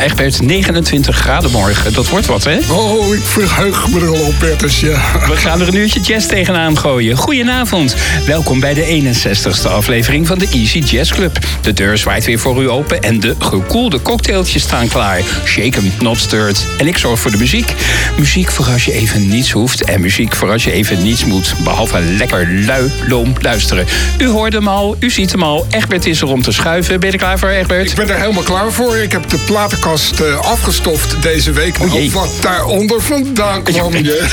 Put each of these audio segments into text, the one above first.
Egbert, 29 graden morgen. Dat wordt wat, hè? Oh, ik verheug me er al op, Bertus, ja. We gaan er een uurtje jazz tegenaan gooien. Goedenavond. Welkom bij de 61ste aflevering van de Easy Jazz Club. De deur zwaait weer voor u open en de gekoelde cocktailtjes staan klaar. Shaken, not stirred. En ik zorg voor de muziek. Muziek voor als je even niets hoeft en muziek voor als je even niets moet. Behalve lekker lui, loom luisteren. U hoort hem al, u ziet hem al. Egbert is er om te schuiven. Ben je er klaar voor, Egbert? Ik ben er helemaal klaar voor. Ik heb de platenkast uh, afgestoft deze week. Oh, wat daaronder vandaan kwam. Je,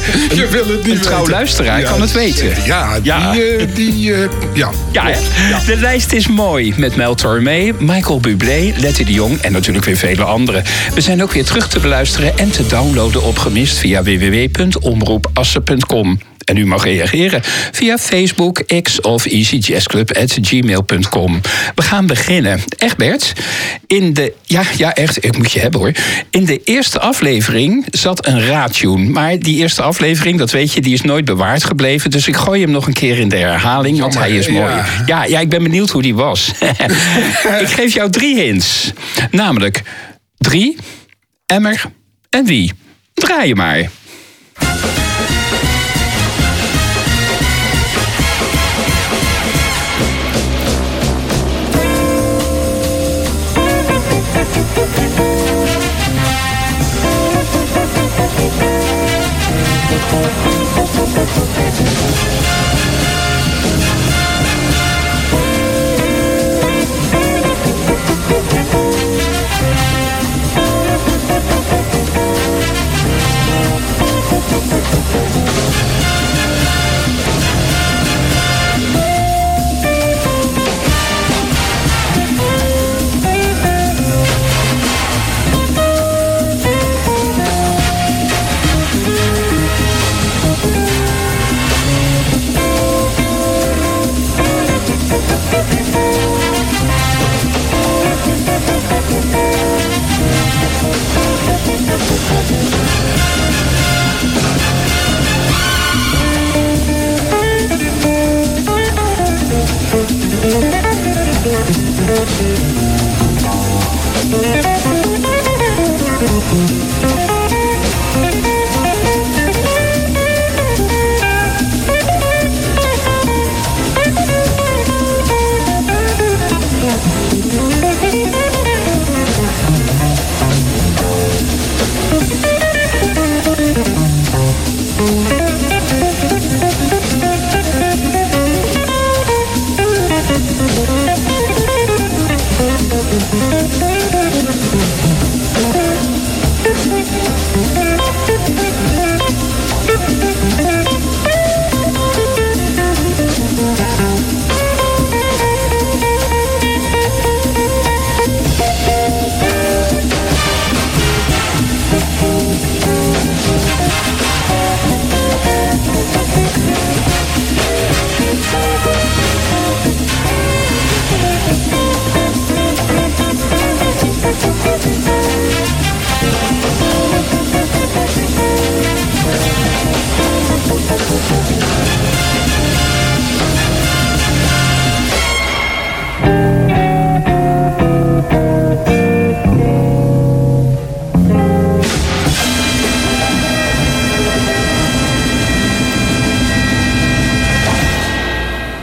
je wil het niet Een trouw weten. luisteraar kan het weten. Ja, Ja. die... eh, die eh, ja. Ja, de lijst is mooi. Met Mel Tormé, Michael Bublé, Letty de Jong en natuurlijk weer vele anderen. We zijn ook weer terug te beluisteren en te downloaden op Gemist via www.omroepassen.com. En u mag reageren via Facebook, X of easyjazzclub.gmail.com. We gaan beginnen. Egbert, in de... Ja, ja, echt, ik moet je hebben hoor. In de eerste aflevering zat een raadtune. Maar die eerste aflevering, dat weet je, die is nooit bewaard gebleven. Dus ik gooi hem nog een keer in de herhaling, want hij is mooi. ja. Ja, ja, ik ben benieuwd hoe die was. ik geef jou drie hints. Namelijk drie, emmer en wie. Draai je maar. Thank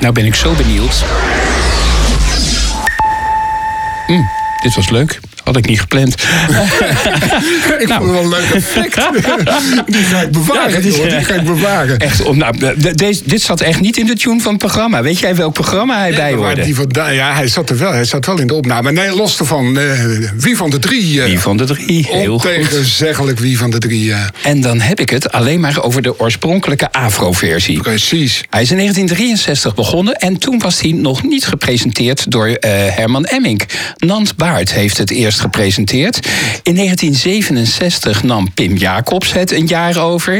Nou ben ik zo benieuwd. Hm, dit was leuk. Had ik niet gepland. Ik vond het wel een leuk effect. die ga ik bewaren, Nou. Ja, dat is, joh. Die ga ik bewaren. Echt, om, nou, de- dit zat echt niet in de tune van het programma. Weet jij welk programma hij bij Maar hoorde? die van, ja, hij zat er wel. Hij zat wel in de opname. Nee, los ervan. eh, wie van de drie? eh, Wie van de drie? Heel goed. Wie van de drie. eh, En dan heb ik het alleen maar over de oorspronkelijke Afro-versie. precies. Hij is in 1963 begonnen en toen was hij nog niet gepresenteerd door eh, Herman Emmink. Nant Baart heeft het eerst gepresenteerd. In 1967 nam Pim Jacobs het een jaar over.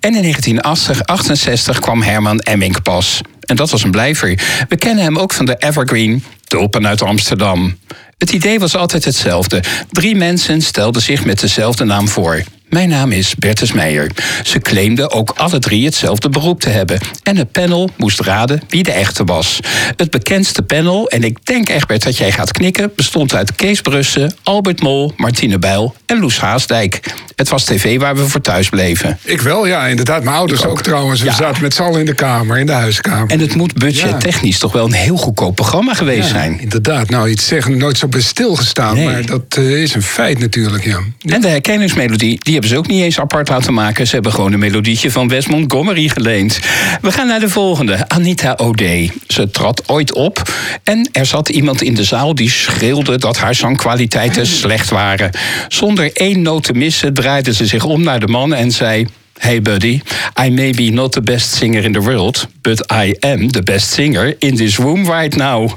En in 1968 kwam Herman Emmink pas. En dat was een blijver. We kennen hem ook van de Evergreen, Tulpen uit Amsterdam. Het idee was altijd hetzelfde. Drie mensen stelden zich met dezelfde naam voor. Mijn naam is Bertus Meijer. Ze claimden ook alle drie hetzelfde beroep te hebben. En het panel moest raden wie de echte was. Het bekendste panel, en ik denk Egbert dat jij gaat knikken... bestond uit Kees Brussen, Albert Mol, Martine Bijl en Loes Haasdijk. Het was tv waar we voor thuis bleven. Ik wel, ja, inderdaad. Mijn ouders ook. trouwens. We zaten met z'n allen in de kamer, in de huiskamer. En het moet budgettechnisch toch wel een heel goedkoop programma geweest zijn. Inderdaad. Nou, iets zeggen, nooit zo bij stilgestaan. Maar dat uh, is een feit natuurlijk, ja. En de herkenningsmelodie, die hebben ze ook niet eens apart laten maken. Ze hebben gewoon een melodietje van Wes Montgomery geleend. We gaan naar de volgende, Anita O'Day. Ze trad ooit op en er zat iemand in de zaal die schreeuwde dat haar zangkwaliteiten slecht waren. Zonder één noot te missen draaide ze zich om naar de man en zei: Hey buddy, I may be not the best singer in the world, but I am the best singer in this room right now.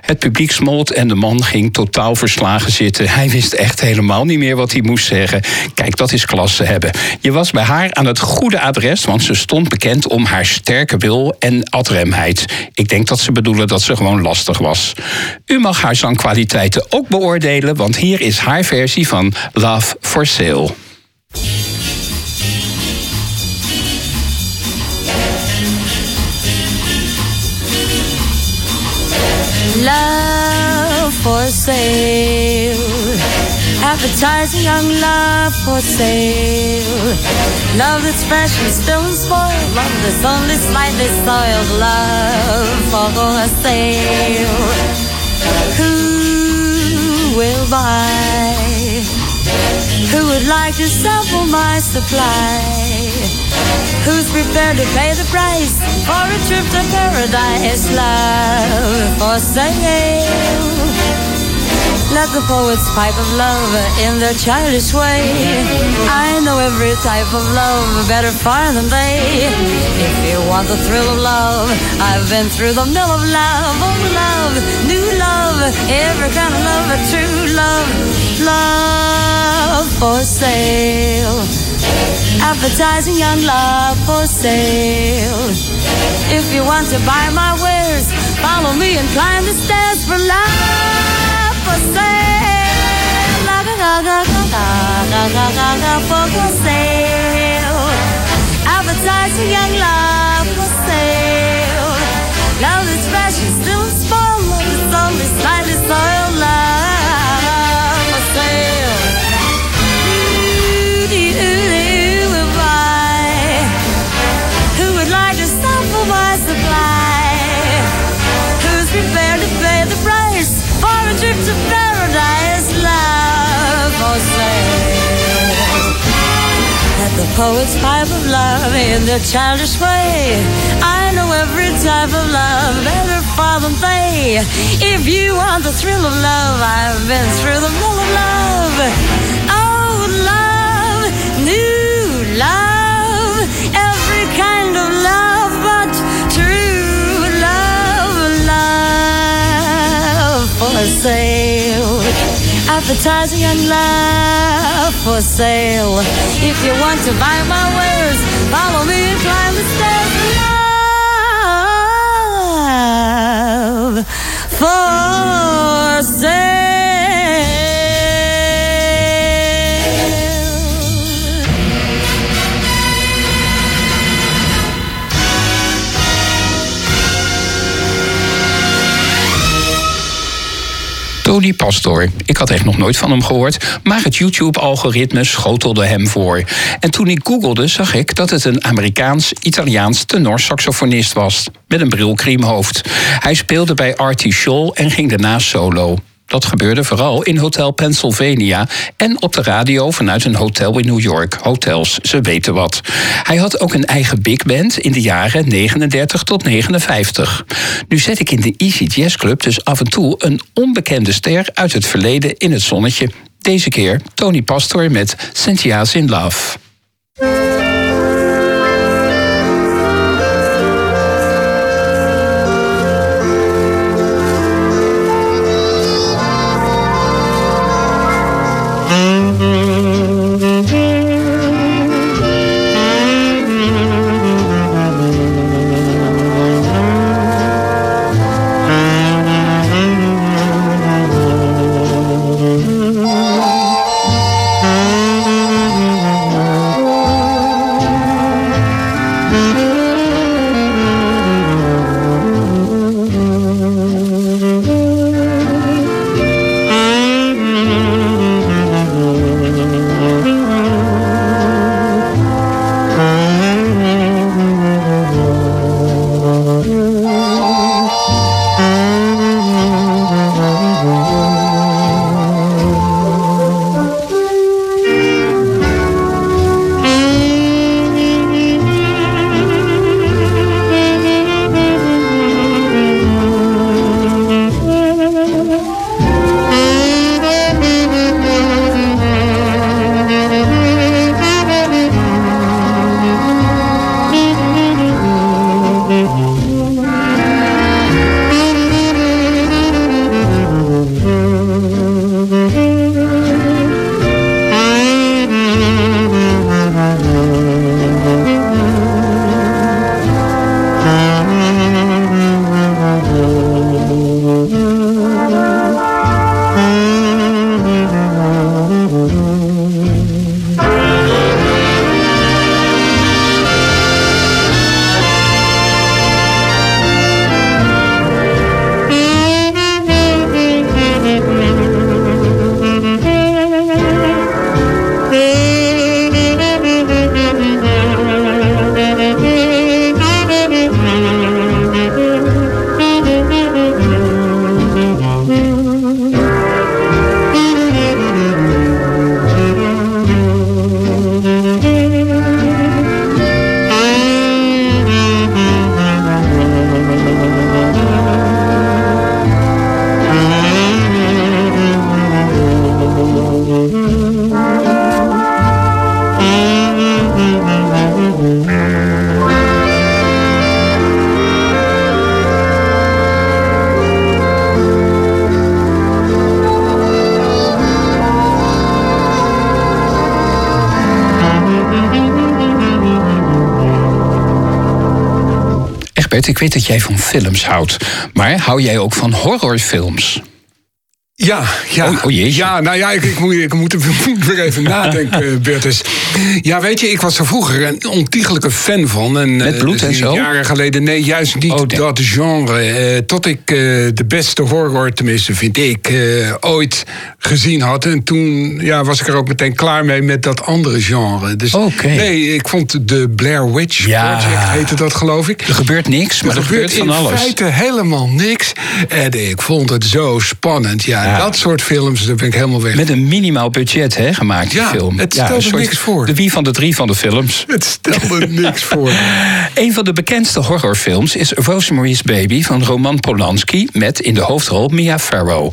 Het publiek smolt en de man ging totaal verslagen zitten. Hij wist echt helemaal niet meer wat hij moest zeggen. Kijk, dat is klasse hebben. Je was bij haar aan het goede adres, want ze stond bekend om haar sterke wil en adremheid. Ik denk dat ze bedoelen dat ze gewoon lastig was. U mag haar zangkwaliteiten ook beoordelen, want hier is haar versie van Love for Sale. Love for sale. Advertising young love for sale. Love that's fresh and still and spoiled. Love that's only slightly soiled. Love for sale. Who will buy? Who would like to sample my supply? Who's prepared to pay the price for a trip to paradise? Love for sale. Let the poets pipe of love in their childish way. I know every type of love better far than they. If you want the thrill of love, I've been through the mill of love, old love, new love, every kind of love, a true love, love for sale. Advertising young love for sale. If you want to buy my wares, follow me and climb the stairs for love for sale. La ga ga ga ga ga ga ga for sale. Advertising young love poets pipe of love in their childish way. I know every type of love better far than they. If you want the thrill of love, I've been through the mill of love. Oh, love, new love, every kind of love, but true love, love for sale. Advertising and love for sale. If you want to buy my wares, follow me and climb the stairs. Love for sale. Tony Pastor. Ik had echt nog nooit van hem gehoord, maar het YouTube-algoritme schotelde hem voor. En toen ik googelde, zag ik dat het een Amerikaans-Italiaans tenorsaxofonist was. Met een brilkriemhoofd. Hij speelde bij Artie Scholl en ging daarna solo. Dat gebeurde vooral in Hotel Pennsylvania en op de radio vanuit een hotel in New York. Hotels, ze weten wat. Hij had ook een eigen big band in de jaren 39 tot 59. Nu zet ik in de Easy Jazz Club dus af en toe een onbekende ster uit het verleden in het zonnetje. Deze keer Tony Pastor met Cynthia's in Love. Ik weet dat jij van films houdt. Maar hou jij ook van horrorfilms? Ja, ja. Oh, oh ja, nou ja, ik, ik, moet, ik moet weer even nadenken, Bertus. Ja, weet je, ik was er vroeger een ontiegelijke fan van. En, Met bloed eh, en zo? Jaren geleden, nee, juist niet Oh, dat genre. Eh, tot ik eh, de beste horror, tenminste vind ik, eh, ooit gezien had. En toen ja, was ik er ook meteen klaar mee met dat andere genre. Dus nee, ik vond de Blair Witch Ja. Project, heette dat geloof ik. Er gebeurt niks, maar er, gebeurt, van in alles. feite helemaal niks. En ik vond het zo spannend. Ja, Ja. dat soort films, daar ben ik helemaal weg. Met een minimaal budget hè, gemaakt, die Ja, film. het stelde soort- niks voor. De wie van de drie van de films. Het stelde niks voor. Een van de bekendste horrorfilms is Rosemary's Baby van Roman Polanski met in de hoofdrol Mia Farrow.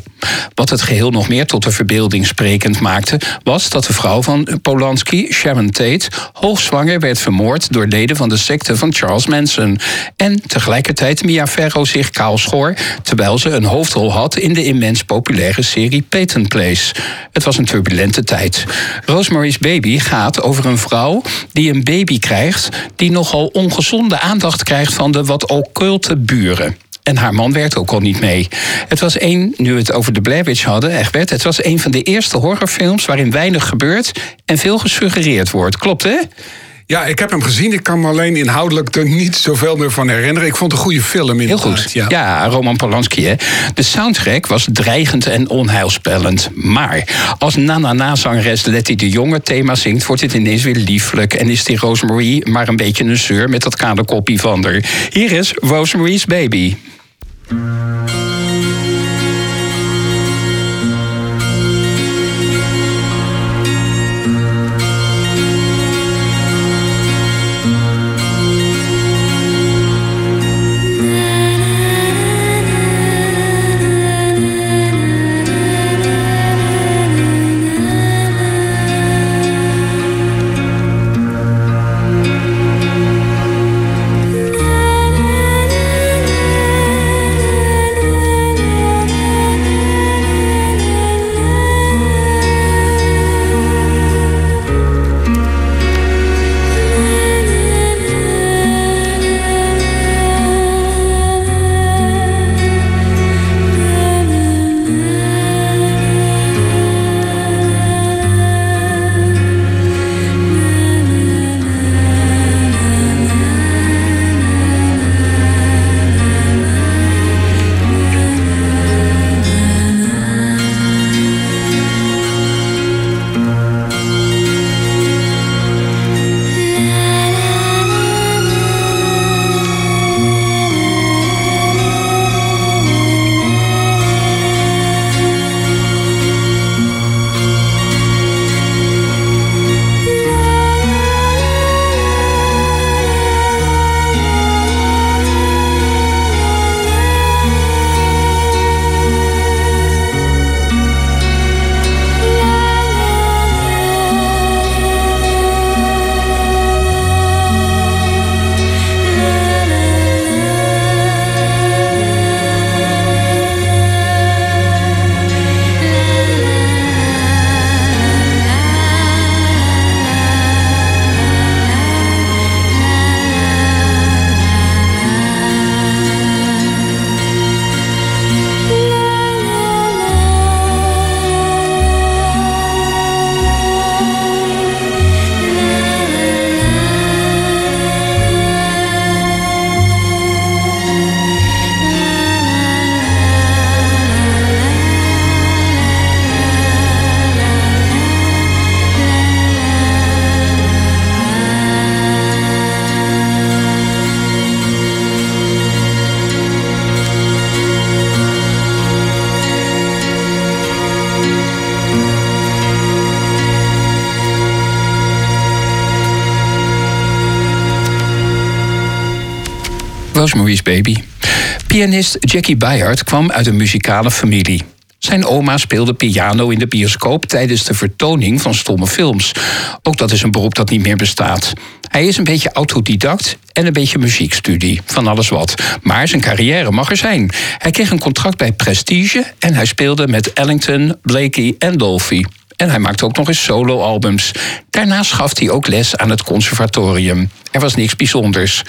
Wat het geheel nog meer tot de verbeelding sprekend maakte, was dat de vrouw van Polanski, Sharon Tate, hoogzwanger werd vermoord door leden van de secte van Charles Manson. En tegelijkertijd Mia Farrow zich kaal schoor terwijl ze een hoofdrol had in de immens populaire serie Peyton Place. Het was een turbulente tijd. Rosemary's Baby gaat over een vrouw die een baby krijgt die nogal ongezonde aandacht krijgt van de wat occulte buren. En haar man werkt ook al niet mee. Het was een, nu we het over de Blair Witch hadden, Egbert... het was een van de eerste horrorfilms waarin weinig gebeurt... en veel gesuggereerd wordt. Klopt, hè? Ja, ik heb hem gezien. Ik kan me alleen inhoudelijk er niet zoveel meer van herinneren. Ik vond het een goede film Heel inderdaad. goed. Ja. Roman Polanski. Hè. De soundtrack was dreigend en onheilspellend. Maar als na-na-na-zangeres Letty de Jonge thema zingt... wordt het ineens weer lieflijk. En is die Rosemary maar een beetje een zeur... met dat kaderkoppie van haar. Hier is Rosemary's Baby. Rosemary's Baby. Pianist Jackie Bayard kwam uit een muzikale familie. Zijn oma speelde piano in de bioscoop tijdens de vertoning van stomme films. Ook dat is een beroep dat niet meer bestaat. Hij is een beetje autodidact en een beetje muziekstudie, van alles wat. Maar zijn carrière mag er zijn. Hij kreeg een contract bij Prestige en hij speelde met Ellington, Blakey en Dolphy. En hij maakte ook nog eens soloalbums. Daarnaast gaf hij ook les aan het conservatorium. Er was niks bijzonders.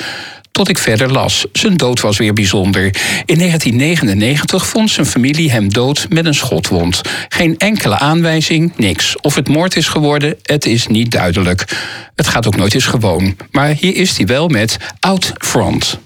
Tot ik verder las. Zijn dood was weer bijzonder. In 1999 vond zijn familie hem dood met een schotwond. Geen enkele aanwijzing, niks. Of het moord is geworden, het is niet duidelijk. Het gaat ook nooit eens gewoon. Maar hier is hij wel met Out Front.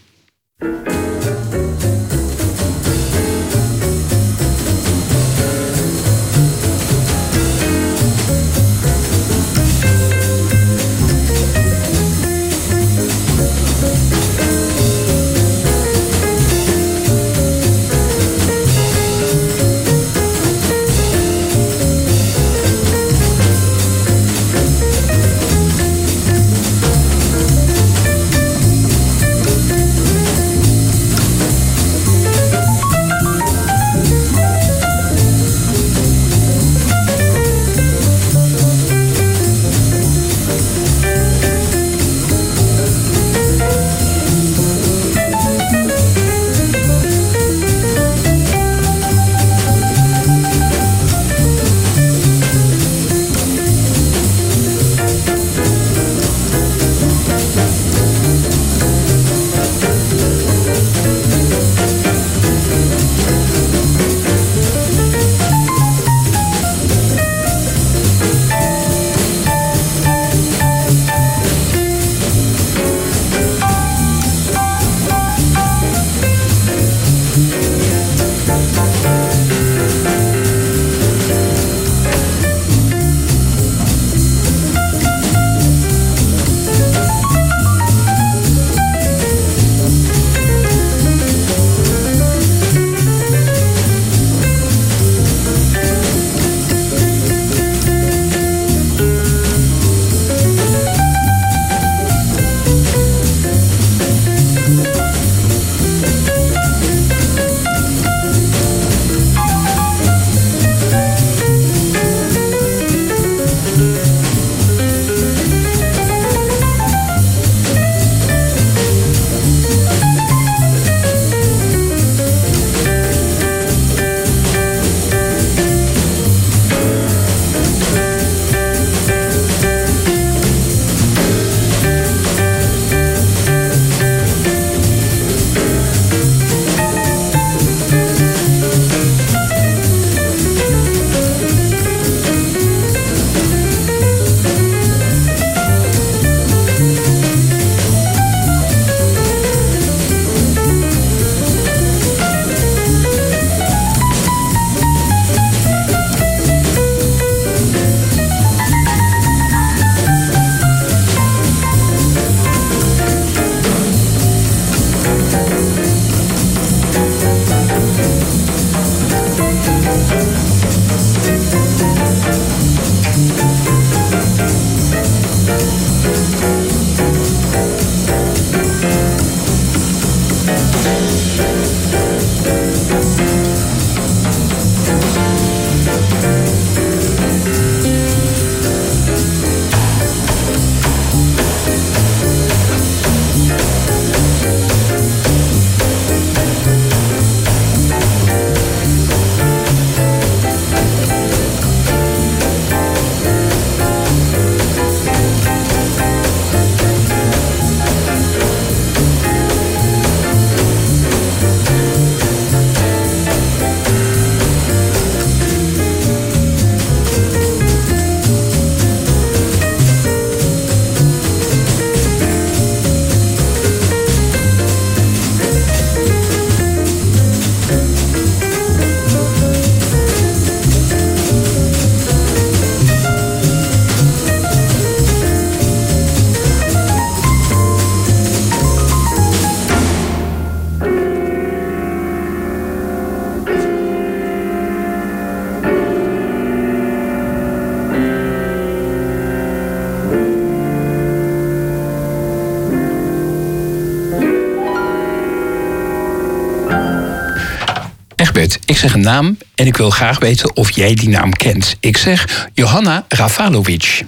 Ik zeg een naam en ik wil graag weten of jij die naam kent. Ik zeg Johanna Rafalovic.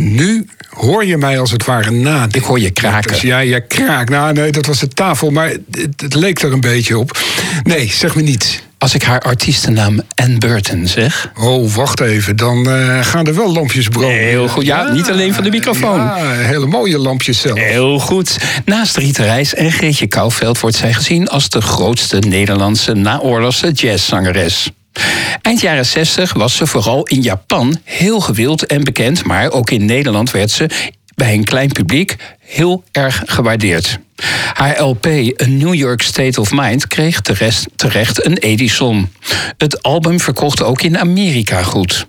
Nu hoor je mij als het ware na. Ik hoor je kraken. Dus ja, je kraak. Nou, nee, dat was de tafel, maar het, het leek er een beetje op. Nee, zeg me niet. Als ik haar artiestennaam Ann Burton zeg. Oh, wacht even. Dan uh, gaan er wel lampjes branden. Heel goed. Ja, niet alleen van de microfoon. Ja, hele mooie lampjes zelf. Heel goed. Naast Rita Reis en Greetje Kouwveld wordt zij gezien als de grootste Nederlandse naoorlogse jazzzangeres. Eind jaren 60 was ze vooral in Japan heel gewild en bekend, maar ook in Nederland werd ze bij een klein publiek heel erg gewaardeerd. Haar LP A New York State of Mind kreeg terecht een Edison. Het album verkocht ook in Amerika goed.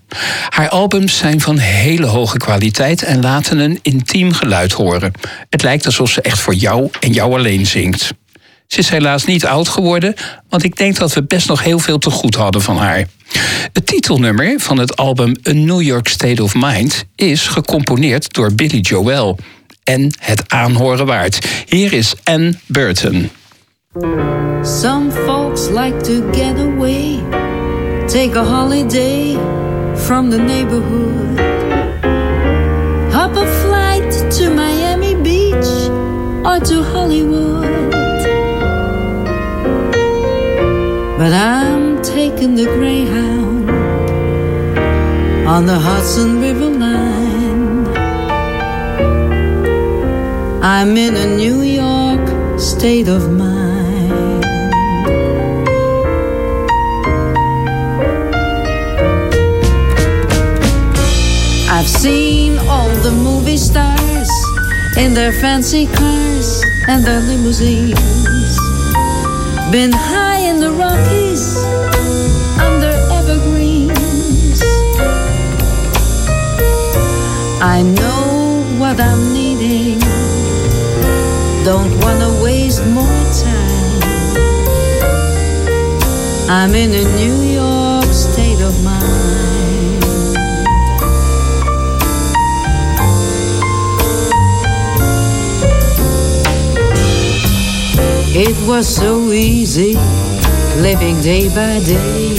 Haar albums zijn van hele hoge kwaliteit en laten een intiem geluid horen. Het lijkt alsof ze echt voor jou en jou alleen zingt. Ze is helaas niet oud geworden, want ik denk dat we best nog heel veel te goed hadden van haar. Het titelnummer van het album A New York State of Mind is gecomponeerd door Billy Joel. En het aanhoren waard. Hier is Anne Burton. Some folks like to get away, take a holiday from the neighborhood. Hop a flight to Miami Beach or to Hollywood. But I'm taking the Greyhound on the Hudson River line. I'm in a New York state of mind. I've seen all the movie stars in their fancy cars and their limousines. Been high I know what I'm needing. Don't wanna waste more time. I'm in a New York state of mind. It was so easy living day by day,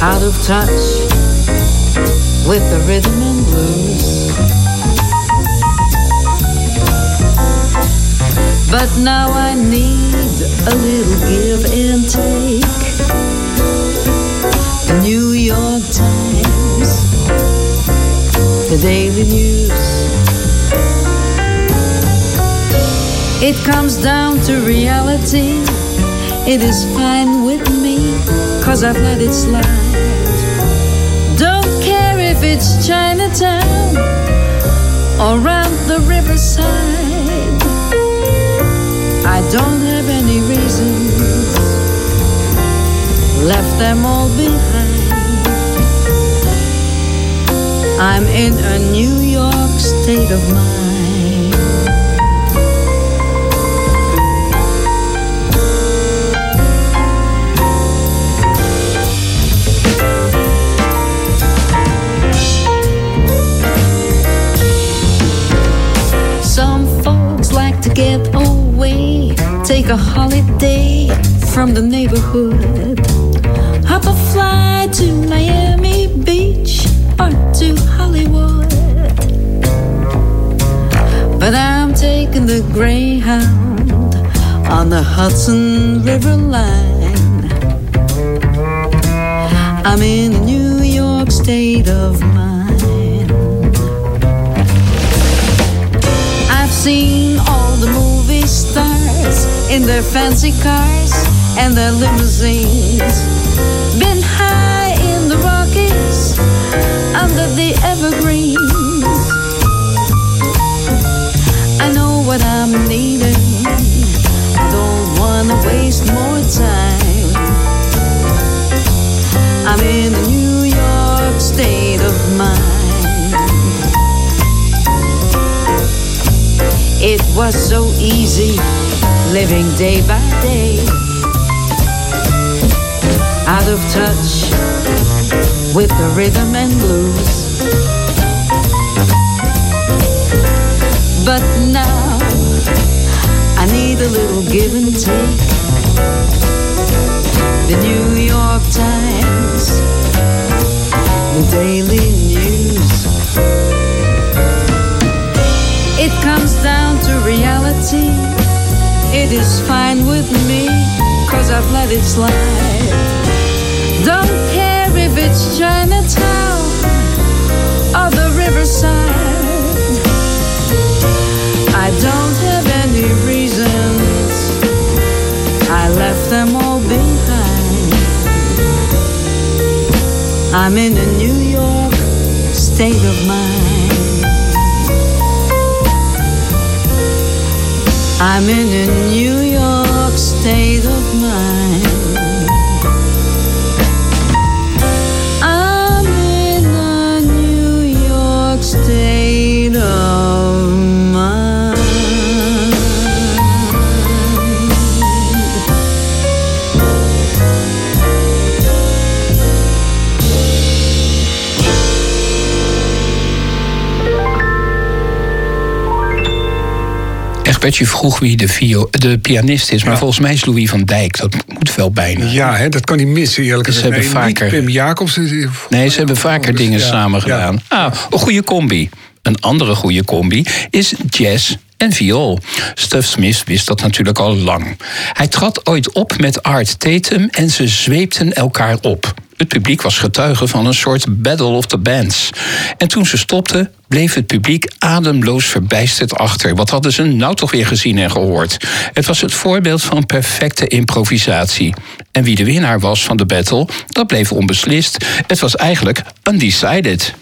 out of touch with the rhythm and blues. But now I need a little give and take. The New York Times, the Daily News. It comes down to reality. It is fine with me, cause I've let it slide. It's Chinatown or around the riverside. I don't have any reasons, left them all behind. I'm in a New York state of mind. Hudson River line. I'm in a New York state of mind. I've seen all the movie stars in their fancy cars and their limousines. Been high in the Rockies under the evergreens. I know what I'm needing. I'm in a New York state of mind. It was so easy living day by day. Out of touch with the rhythm and blues. But now I need a little give and take. The New York Times the daily news. It comes down to reality. It is fine with me, cause I've let it slide. Don't care if it's Chinatown or the riverside. I don't I'm in a New York state of mind. I'm in a New York state of mind. Je vroeg wie de, vio, de pianist is, maar Ja. volgens mij is Louis van Dijk. Dat moet wel bijna. Ja, hè, dat kan niet missen eerlijk Ze gezegd. hebben Nee, vaker- Pim Jacobs. Nee, ze hebben vaker Dus, dingen ja, samen gedaan. Ah, een goede combi. Een andere goede combi is jazz en viool. Stuff Smith wist dat natuurlijk al lang. Hij trad ooit op met Art Tatum en ze zweepten elkaar op. Het publiek was getuige van een soort battle of the bands. En toen ze stopten, bleef het publiek ademloos verbijsterd achter. Wat hadden ze nou toch weer gezien en gehoord? Het was het voorbeeld van perfecte improvisatie. En wie de winnaar was van de battle, dat bleef onbeslist. Het was eigenlijk undecided.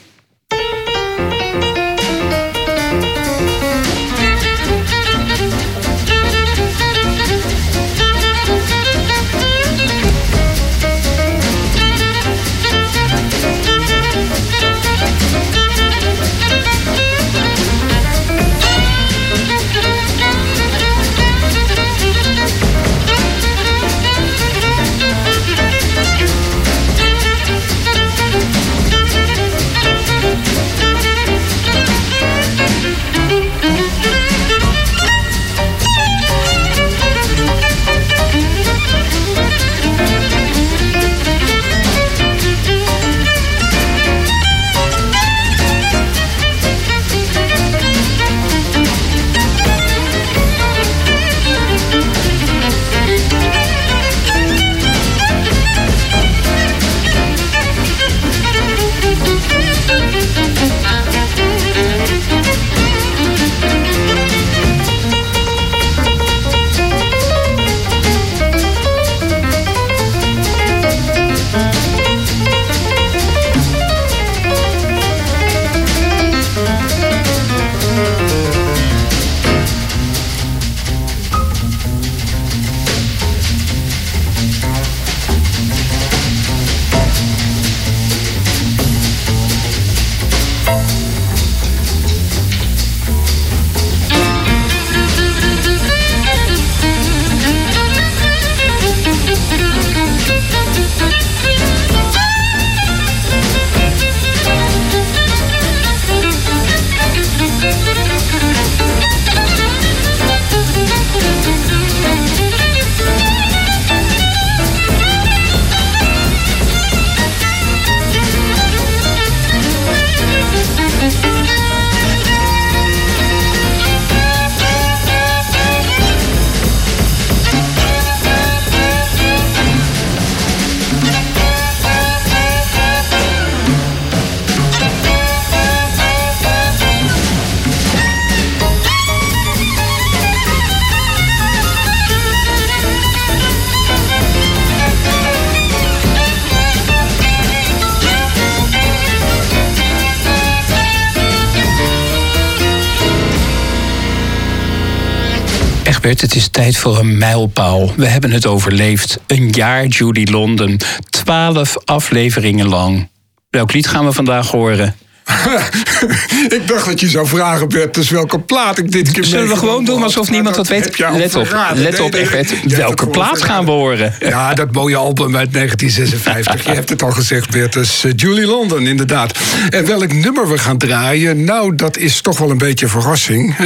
Egbert, het is tijd voor een mijlpaal. We hebben het overleefd. Een jaar Judy London. Twaalf afleveringen lang. Welk lied gaan we vandaag horen? ik dacht dat je zou vragen, Bert, dus welke plaat ik dit keer Zullen we gewoon doen alsof niemand dat weet? Let op, let op Egbert. Welke plaat gaan we horen? Ja, dat mooie album uit 1956. Je hebt het al gezegd, Bert. Dus eh, Julie London, inderdaad. En welk nummer we gaan draaien? Nou, dat is toch wel een beetje een verrassing.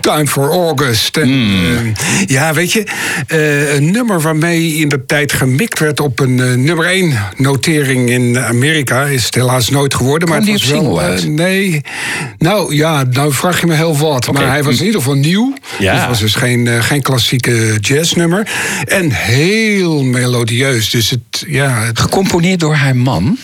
Time for August. En, eh, ja, weet je, eh, een nummer waarmee in de tijd gemikt werd op een eh, nummer 1 notering in Amerika. Is het helaas nooit geworden. Maar het die was wel, uit? eh, nee, Nou ja, nou vraag je me heel wat. Maar hij was in ieder geval nieuw. Ja. Dus het was dus geen, eh, geen klassieke jazznummer. En heel melodieus. Dus het, ja, het, Gecomponeerd door haar man.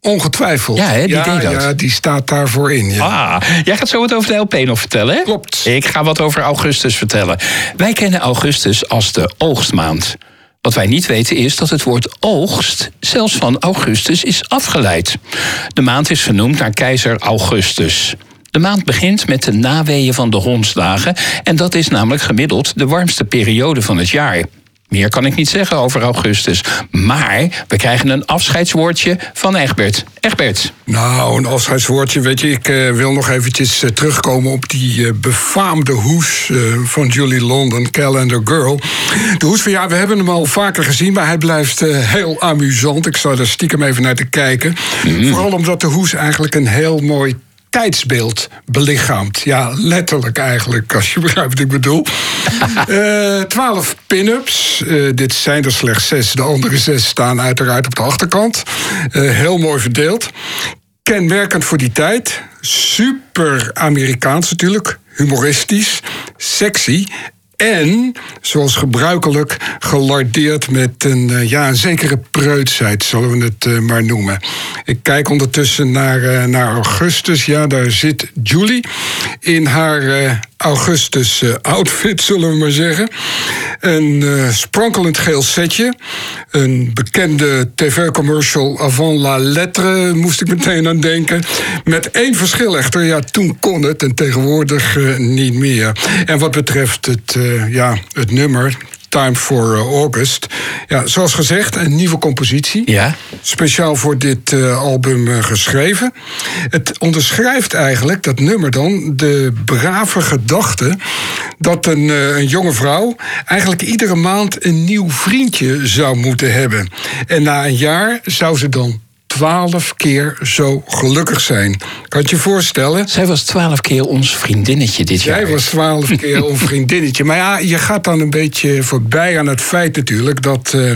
ongetwijfeld. Ja, hè, die deed dat. Ja, die staat daarvoor in. Ja. Ah, jij gaat zo wat over de LP nog vertellen, hè? Klopt. Ik ga wat over augustus vertellen. Wij kennen augustus als de oogstmaand. Wat wij niet weten is dat het woord oogst zelfs van Augustus is afgeleid. De maand is vernoemd naar keizer Augustus. De maand begint met de naweeën van de hondsdagen en dat is namelijk gemiddeld de warmste periode van het jaar. Meer kan ik niet zeggen over augustus. Maar we krijgen een afscheidswoordje van Egbert. Egbert. Nou, een afscheidswoordje. Weet je, ik eh, wil nog eventjes eh, terugkomen op die eh, befaamde hoes van Julie London, Calendar Girl. De hoes van ja, we hebben hem al vaker gezien, maar hij blijft heel amusant. Ik zou er stiekem even naar te kijken. Vooral omdat de hoes eigenlijk een heel mooi tijdsbeeld belichaamt. Ja, letterlijk eigenlijk, als je begrijpt wat ik bedoel. Eh, Twaalf pin-ups. Eh, dit zijn er slechts zes. De andere zes staan uiteraard op de achterkant. Eh, heel mooi verdeeld. Kenmerkend voor die tijd. Super Amerikaans natuurlijk. Humoristisch. Sexy. En, zoals gebruikelijk, gelardeerd met een, eh, ja, een zekere preutsheid, zullen we het eh, maar noemen. Ik kijk ondertussen naar, eh, naar Augustus. Ja, daar zit Julie in haar Augustus eh, outfit, zullen we maar zeggen. Een eh, sprankelend geel setje. Een bekende tv-commercial avant la lettre, moest ik meteen aan denken. Met één verschil echter, ja, toen kon het en tegenwoordig eh, niet meer. En wat betreft het, ja, het nummer, Time for eh, August. Ja, zoals gezegd, een nieuwe compositie. Ja? Speciaal voor dit eh, album eh, geschreven. Het onderschrijft eigenlijk, dat nummer dan, de brave gedachte dat een, een jonge vrouw eigenlijk iedere maand een nieuw vriendje zou moeten hebben. En na een jaar zou ze dan twaalf keer zo gelukkig zijn. Kan je je voorstellen? Zij was twaalf keer ons vriendinnetje dit jaar. Jij was twaalf keer een vriendinnetje. Maar ja, je gaat dan een beetje voorbij aan het feit natuurlijk... dat eh,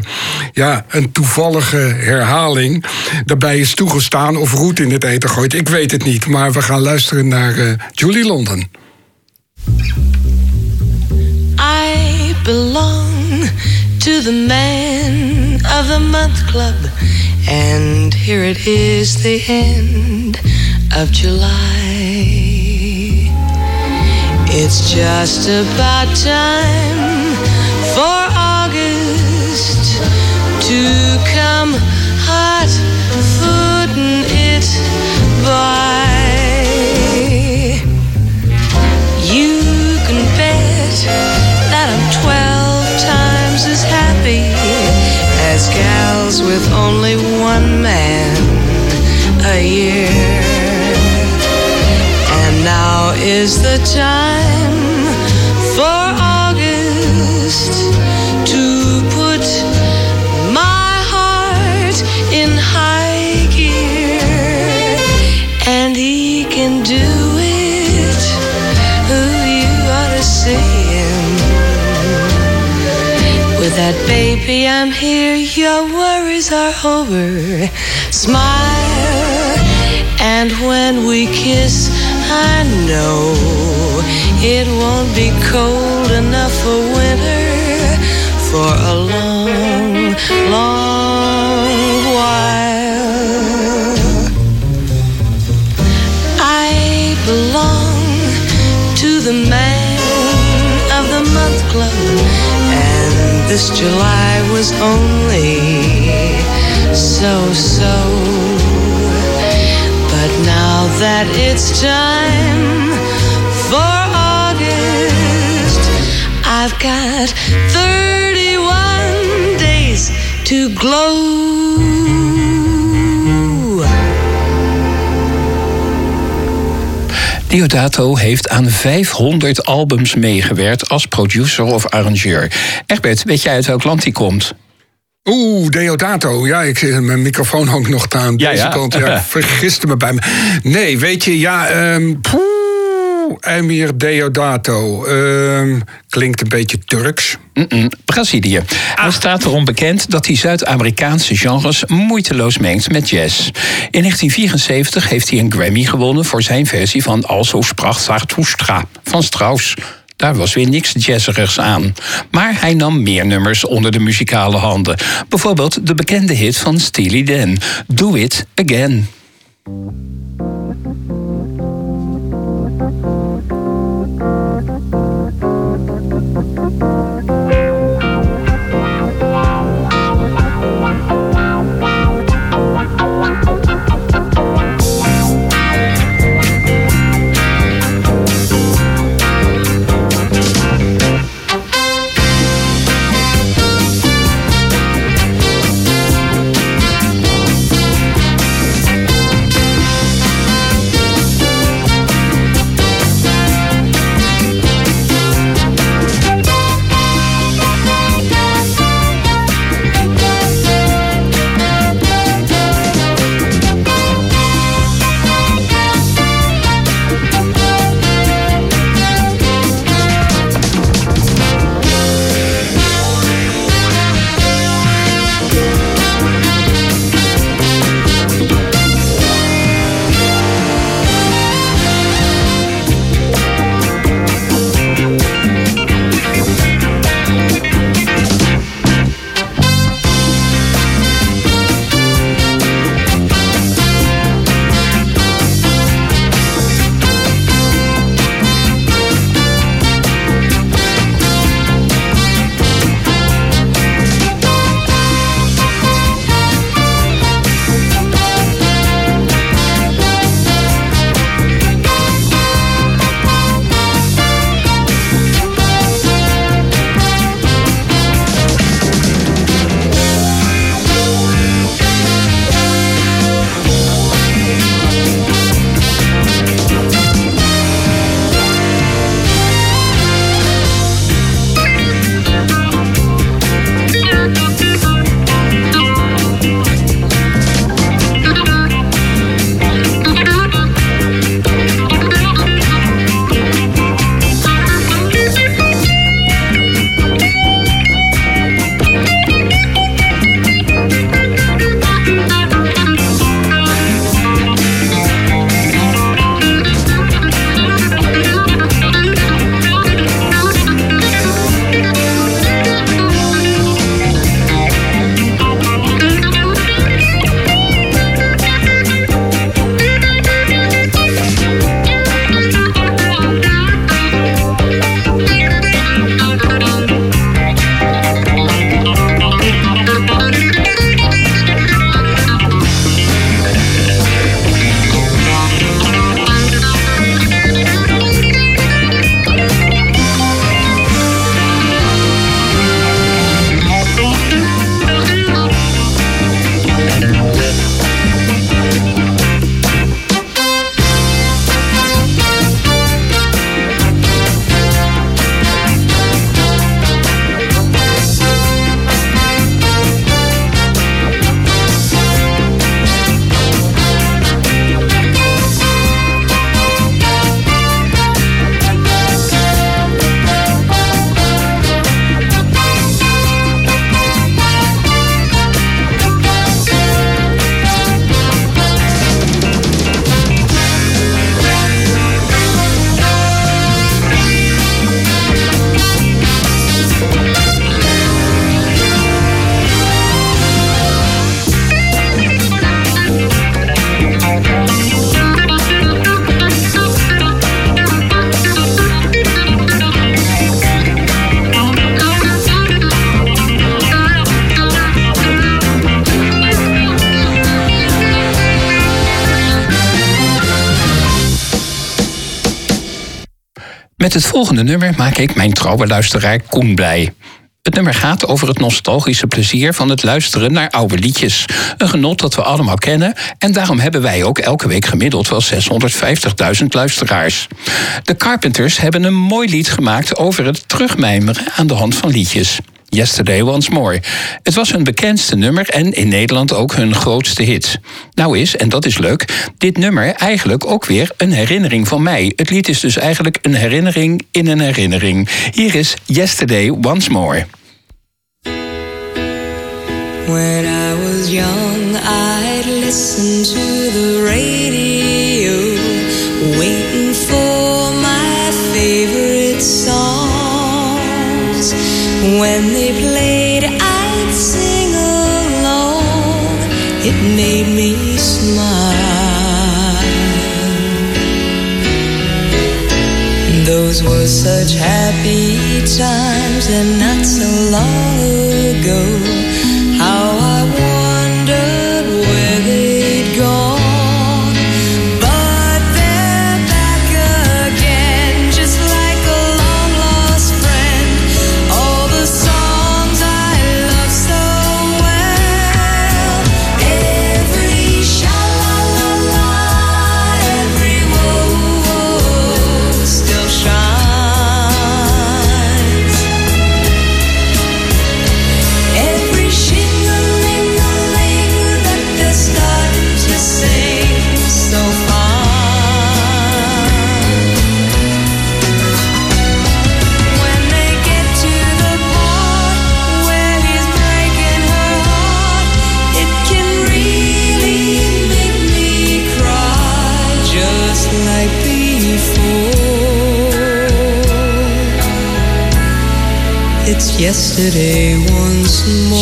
ja, een toevallige herhaling daarbij is toegestaan... of roet in het eten gooit. Ik weet het niet, maar we gaan luisteren naar eh, Julie London. I belong to the Man of the Month Club, and here it is, the end of July. It's just about time for August to come hot footing it by. Gals with only one man a year. And now is the time that baby, I'm here. Your worries are over. Smile. And when we kiss, I know it won't be cold enough for winter for a long, long while. This July was only so so. But now that it's time for August, I've got 31 days to glow. Diodato heeft aan 500 albums meegewerkt als producer of arrangeur. Egbert, weet jij uit welk land hij komt? Oeh, Deodato. Ja, ik, eh, mijn microfoon hangt nog aan Ja, deze ja. kant. Ja, vergiste me bij me. Nee, weet je, ja... ehm poeh, Emir Deodato. Ehm, klinkt een beetje Turks. Mm-mm, Brazilië. Hij staat erom bekend dat hij Zuid-Amerikaanse genres moeiteloos mengt met jazz. In 1974 heeft hij een Grammy gewonnen voor zijn versie van Also sprach Zarathustra van Strauss. Daar was weer niks jazzerigs aan. Maar hij nam meer nummers onder de muzikale handen. Bijvoorbeeld de bekende hit van Steely Dan, Do It Again. Met het volgende nummer maak ik mijn trouwe luisteraar Koen blij. Het nummer gaat over het nostalgische plezier van het luisteren naar oude liedjes. Een genot dat we allemaal kennen en daarom hebben wij ook elke week gemiddeld wel 650.000 luisteraars. De Carpenters hebben een mooi lied gemaakt over het terugmijmeren aan de hand van liedjes. Yesterday Once More. Het was hun bekendste nummer en in Nederland ook hun grootste hit. Nou is, en dat is leuk, dit nummer eigenlijk ook weer een herinnering van mij. Het lied is dus eigenlijk een herinnering in een herinnering. Hier is Yesterday Once More. When I was young, listen to the radio, When they played, I'd sing along. It made me smile. Those were such happy times, and not so long ago. Yesterday once more.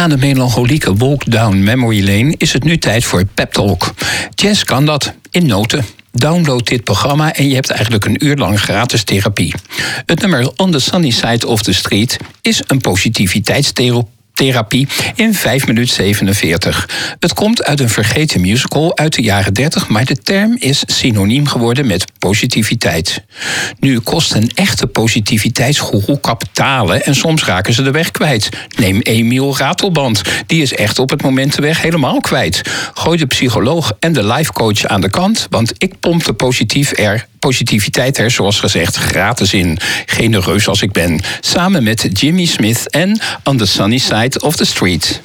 Na de melancholieke Walk Down Memory Lane is het nu tijd voor Pep Talk. Jazz kan dat, in noten. Download dit programma en je hebt eigenlijk een uur lang gratis therapie. Het nummer On the Sunny Side of the Street is een positiviteitstherapie therapie in 5 minuten 47. Het komt uit een vergeten musical uit de jaren 30, maar de term is synoniem geworden met positiviteit. Nu kost een echte positiviteitsgoeroe kapitalen en soms raken ze de weg kwijt. Neem Emiel Ratelband, die is echt op het moment de weg helemaal kwijt. Gooi de psycholoog en de lifecoach aan de kant, want ik pomp de positief er positiviteit er, zoals gezegd, gratis in. Genereus als ik ben. Samen met Jimmy Smith en On the Sunny Side of the Street.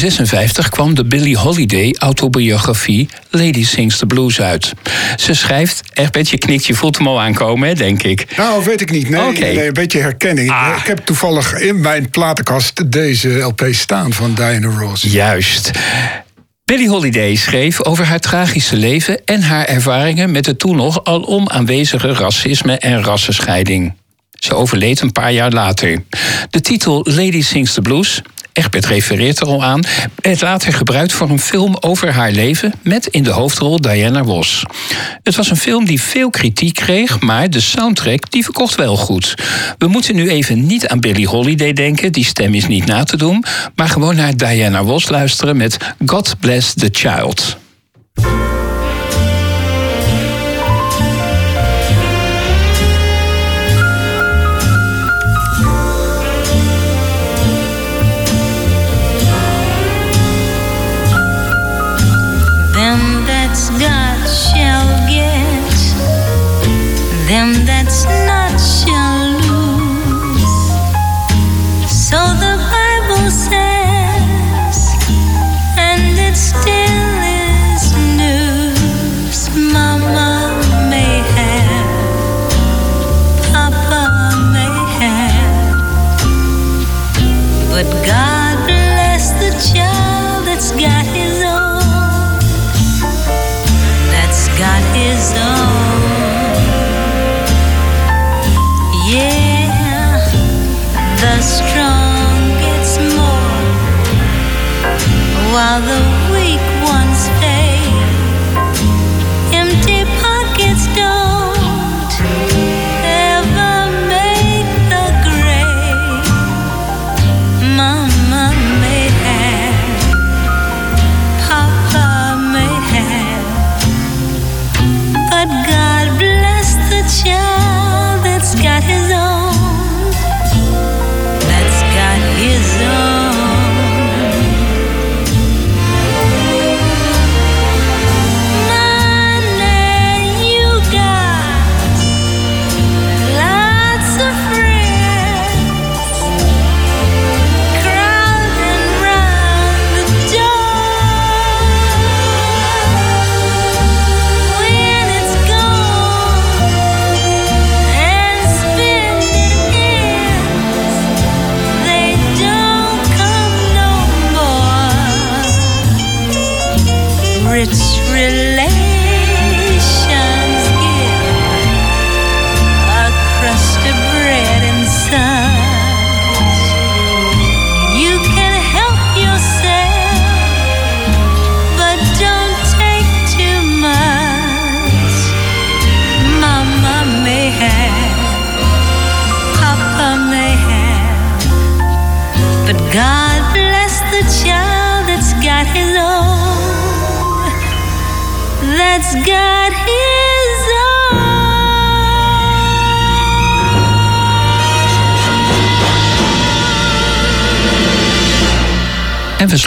1956 kwam de Billie Holiday autobiografie Lady Sings the Blues uit. Ze schrijft, Egbert, je knikt, je voelt hem al aankomen, hè, denk ik. Nou, weet ik niet. Nee een beetje herkenning. Ah. Ik heb toevallig in mijn platenkast deze LP staan van Diana Ross. Juist. Billie Holiday schreef over haar tragische leven en haar ervaringen met het toen nog alom aanwezige racisme en rassenscheiding. Ze overleed een paar jaar later. De titel Lady Sings the Blues, Egbert refereert er al aan, werd later gebruikt voor een film over haar leven met in de hoofdrol Diana Ross. Het was een film die veel kritiek kreeg, maar de soundtrack die verkocht wel goed. We moeten nu even niet aan Billie Holiday denken, die stem is niet na te doen, maar gewoon naar Diana Ross luisteren met God Bless the Child.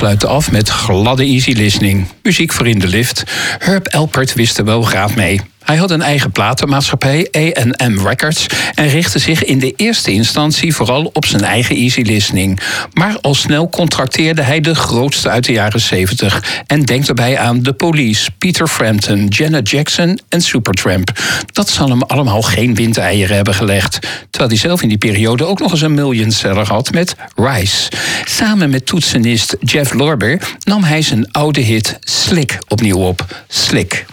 Sluiten af met gladde easy listening. Muziek voor in de lift. Herb Elpert wist er wel raad mee. Hij had een eigen platenmaatschappij, A&M Records... en richtte zich in de eerste instantie vooral op zijn eigen easy listening. Maar al snel contracteerde hij de grootste uit de jaren 70... en denkt daarbij aan The Police, Peter Frampton, Janet Jackson en Supertramp. Dat zal hem allemaal geen windeieren hebben gelegd. Terwijl hij zelf in die periode ook nog eens een millionseller had met Rise. Samen met toetsenist Jeff Lorber nam hij zijn oude hit Slick opnieuw op. Slick.